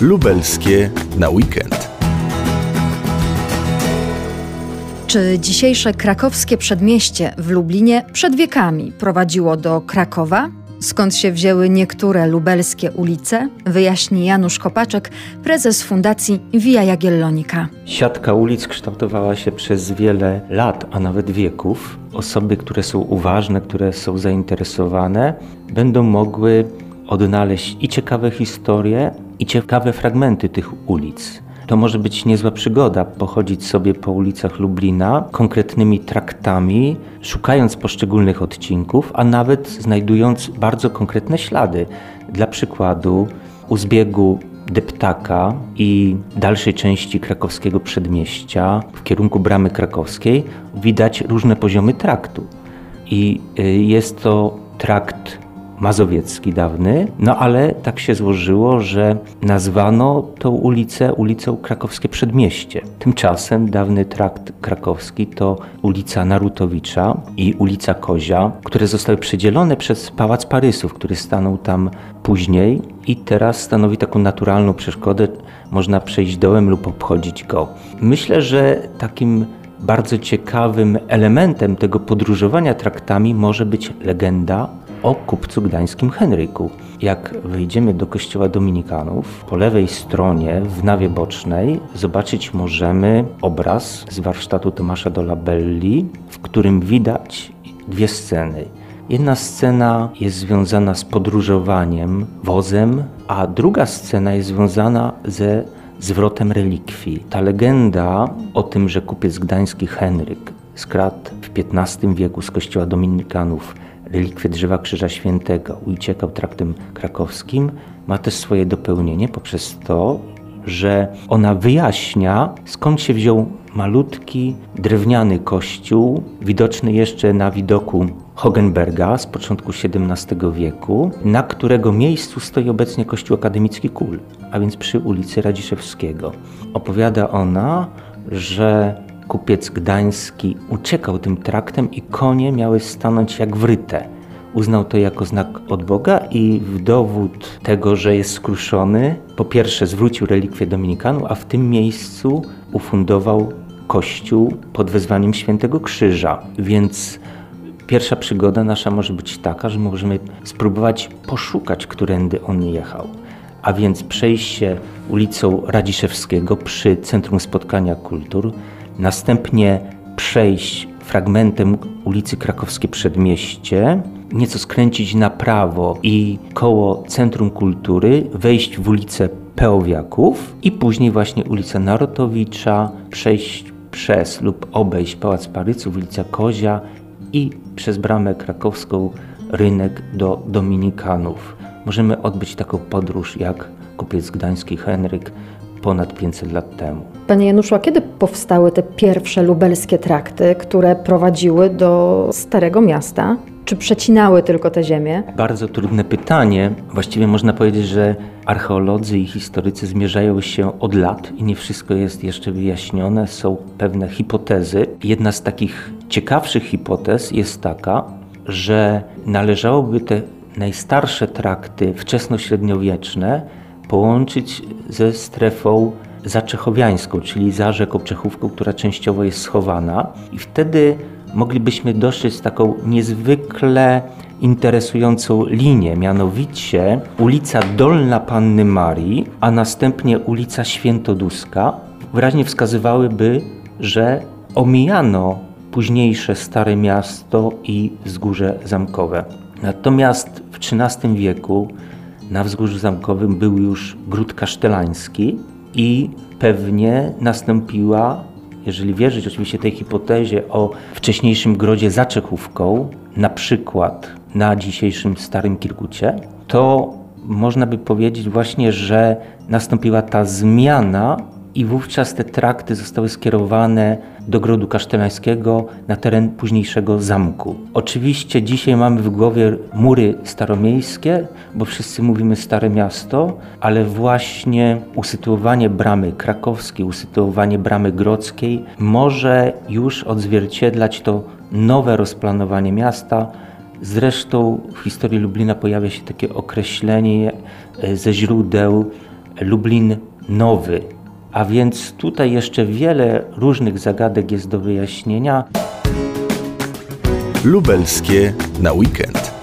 Lubelskie na weekend. Czy dzisiejsze krakowskie przedmieście w Lublinie przed wiekami prowadziło do Krakowa? Skąd się wzięły niektóre lubelskie ulice? Wyjaśni Janusz Kopaczek, prezes Fundacji Via Jagiellonika. Siatka ulic kształtowała się przez wiele lat, a nawet wieków. Osoby, które są uważne, które są zainteresowane, będą mogły odnaleźć i ciekawe historie, i ciekawe fragmenty tych ulic. To może być niezła przygoda pochodzić sobie po ulicach Lublina konkretnymi traktami, szukając poszczególnych odcinków, a nawet znajdując bardzo konkretne ślady. Dla przykładu, u zbiegu Deptaka i dalszej części krakowskiego przedmieścia w kierunku Bramy Krakowskiej widać różne poziomy traktu. I y, jest to trakt mazowiecki dawny, no ale tak się złożyło, że nazwano tą ulicę ulicą Krakowskie Przedmieście. Tymczasem dawny trakt krakowski to ulica Narutowicza i ulica Kozia, które zostały przedzielone przez Pałac Parysów, który stanął tam później i teraz stanowi taką naturalną przeszkodę. Można przejść dołem lub obchodzić go. Myślę, że takim bardzo ciekawym elementem tego podróżowania traktami może być legenda o kupcu gdańskim Henryku. Jak wyjdziemy do kościoła Dominikanów, po lewej stronie w nawie bocznej zobaczyć możemy obraz z warsztatu Tomasza Dolabelli, w którym widać dwie sceny. Jedna scena jest związana z podróżowaniem wozem, a druga scena jest związana ze zwrotem relikwii. Ta legenda o tym, że kupiec gdański Henryk skradł w XV wieku z kościoła Dominikanów relikwie drzewa Krzyża Świętego uciekał traktem krakowskim, ma też swoje dopełnienie poprzez to, że ona wyjaśnia, skąd się wziął malutki, drewniany kościół, widoczny jeszcze na widoku Hogenberga z początku XVII wieku, na którego miejscu stoi obecnie kościół akademicki Kul, a więc przy ulicy Radziszewskiego. Opowiada ona, że kupiec gdański uciekał tym traktem i konie miały stanąć jak wryte. Uznał to jako znak od Boga i w dowód tego, że jest skruszony, po pierwsze zwrócił relikwię Dominikanu, a w tym miejscu ufundował kościół pod wezwaniem Świętego Krzyża. Więc pierwsza przygoda nasza może być taka, że możemy spróbować poszukać, którędy on jechał. A więc przejście ulicą Radziszewskiego przy Centrum Spotkania Kultur, następnie przejść fragmentem ulicy Krakowskie Przedmieście, nieco skręcić na prawo i koło Centrum Kultury wejść w ulicę Peowiaków i później właśnie ulicę Narotowicza, przejść przez lub obejść Pałac Paryców, ulica Kozia i przez bramę krakowską rynek do Dominikanów. Możemy odbyć taką podróż jak kupiec gdański Henryk ponad 500 lat temu. Panie Januszu, a kiedy powstały te pierwsze lubelskie trakty, które prowadziły do Starego Miasta? Czy przecinały tylko te ziemię? Bardzo trudne pytanie. Właściwie można powiedzieć, że archeolodzy i historycy zmierzają się od lat i nie wszystko jest jeszcze wyjaśnione. Są pewne hipotezy. Jedna z takich ciekawszych hipotez jest taka, że należałoby te najstarsze trakty wczesnośredniowieczne połączyć ze strefą zaczechowiańską, czyli za rzeką Czechówką, która częściowo jest schowana i wtedy moglibyśmy dostrzec taką niezwykle interesującą linię, mianowicie ulica Dolna Panny Marii, a następnie ulica Świętoduska, wyraźnie wskazywałyby, że omijano późniejsze Stare Miasto i Wzgórze Zamkowe. Natomiast w XIII wieku na Wzgórzu Zamkowym był już gród kasztelański i pewnie nastąpiła, jeżeli wierzyć oczywiście tej hipotezie o wcześniejszym grodzie za Czechówką, na przykład na dzisiejszym Starym Kirkucie, to można by powiedzieć właśnie, że nastąpiła ta zmiana i wówczas te trakty zostały skierowane do grodu kasztelańskiego na teren późniejszego zamku. Oczywiście dzisiaj mamy w głowie mury staromiejskie, bo wszyscy mówimy Stare Miasto, ale właśnie usytuowanie bramy krakowskiej, usytuowanie bramy grodzkiej może już odzwierciedlać to nowe rozplanowanie miasta. Zresztą w historii Lublina pojawia się takie określenie e, ze źródeł Lublin Nowy. A więc tutaj jeszcze wiele różnych zagadek jest do wyjaśnienia. Lubelskie na weekend.